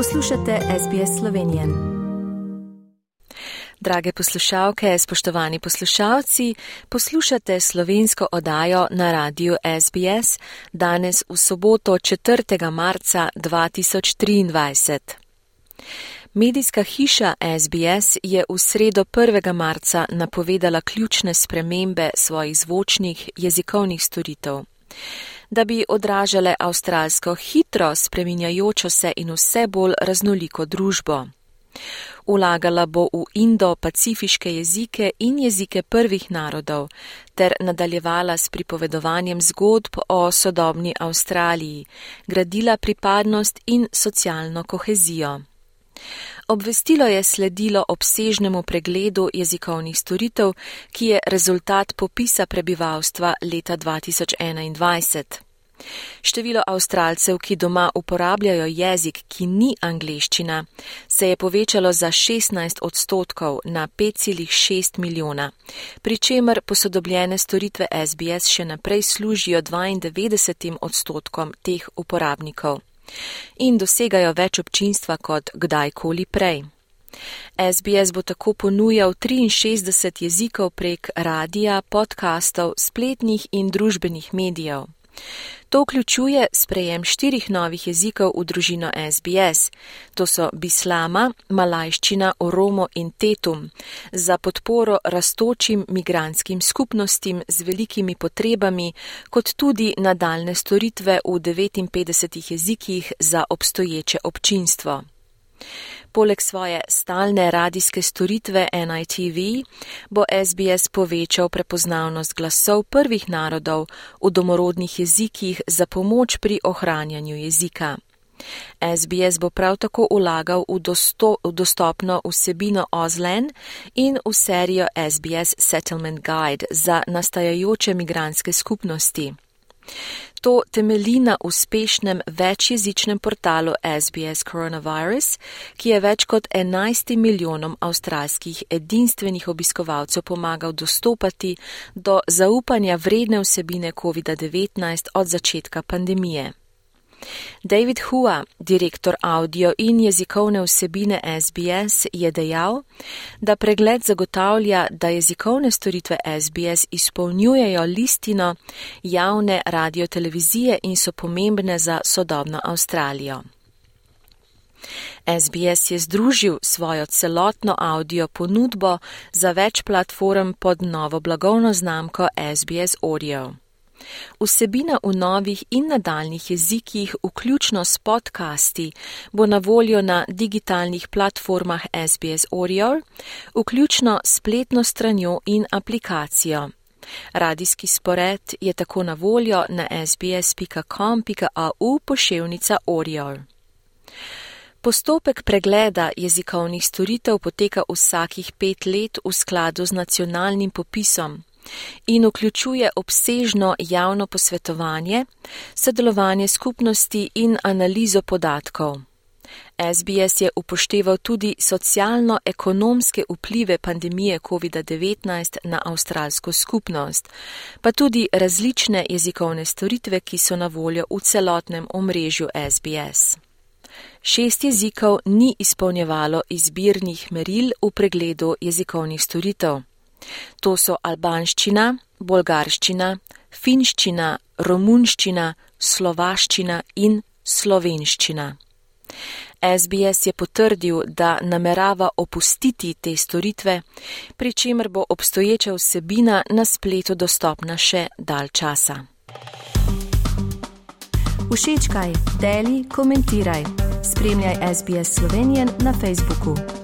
Poslušate SBS Slovenijo. Drage poslušalke, spoštovani poslušalci, poslušate slovensko oddajo na radiju SBS danes v soboto 4. marca 2023. Medijska hiša SBS je v sredo 1. marca napovedala ključne spremembe svojih zvočnih jezikovnih storitev da bi odražale avstralsko hitro spreminjajočo se in vse bolj raznoliko družbo. Ulagala bo v indo-pacifiške jezike in jezike prvih narodov ter nadaljevala s pripovedovanjem zgodb o sodobni Avstraliji, gradila pripadnost in socialno kohezijo. Obvestilo je sledilo obsežnemu pregledu jezikovnih storitev, ki je rezultat popisa prebivalstva leta 2021. Število avstralcev, ki doma uporabljajo jezik, ki ni angliščina, se je povečalo za 16 odstotkov na 5,6 milijona, pri čemer posodobljene storitve SBS še naprej služijo 92 odstotkom teh uporabnikov in dosegajo več občinstva kot kdajkoli prej. SBS bo tako ponujal 63 jezikov prek radija, podkastov, spletnih in družbenih medijev. To vključuje sprejem štirih novih jezikov v družino SBS. To so bislama, malajščina, oromo in tetum za podporo rastočim migranskim skupnostim z velikimi potrebami, kot tudi nadaljne storitve v 59 jezikih za obstoječe občinstvo. Poleg svoje stalne radijske storitve NITV bo SBS povečal prepoznavnost glasov prvih narodov v domorodnih jezikih za pomoč pri ohranjanju jezika. SBS bo prav tako ulagal v, dosto, v dostopno vsebino Ozlen in v serijo SBS Settlement Guide za nastajajoče migranske skupnosti. To temelji na uspešnem večjezičnem portalu SBS Coronavirus, ki je več kot 11 milijonom avstralskih edinstvenih obiskovalcev pomagal dostopati do zaupanja vredne vsebine COVID-19 od začetka pandemije. David Hua, direktor audio in jezikovne vsebine SBS, je dejal, da pregled zagotavlja, da jezikovne storitve SBS izpolnjujejo listino javne radiotelevizije in so pomembne za sodobno Avstralijo. SBS je združil svojo celotno audio ponudbo za več platform pod novo blagovno znamko SBS Audio. Vsebina v novih in nadaljnih jezikih, vključno s podcasti, bo na voljo na digitalnih platformah SBS Audio, vključno spletno stranjo in aplikacijo. Radijski spored je tako na voljo na sbs.com.au poševnica Audio. Postopek pregleda jezikovnih storitev poteka vsakih pet let v skladu z nacionalnim popisom in vključuje obsežno javno posvetovanje, sodelovanje skupnosti in analizo podatkov. SBS je upošteval tudi socialno-ekonomske vplive pandemije COVID-19 na avstralsko skupnost, pa tudi različne jezikovne storitve, ki so na voljo v celotnem omrežju SBS. Šest jezikov ni izpolnjevalo izbirnih meril v pregledu jezikovnih storitev. To so albanščina, bolgarščina, finščina, romunščina, slovaščina in slovenščina. SBS je potrdil, da namerava opustiti te storitve, pri čemer bo obstoječa vsebina na spletu dostopna še dal časa. Všečkaj, deli, komentiraj. Spremljaj SBS Slovenijo na Facebooku.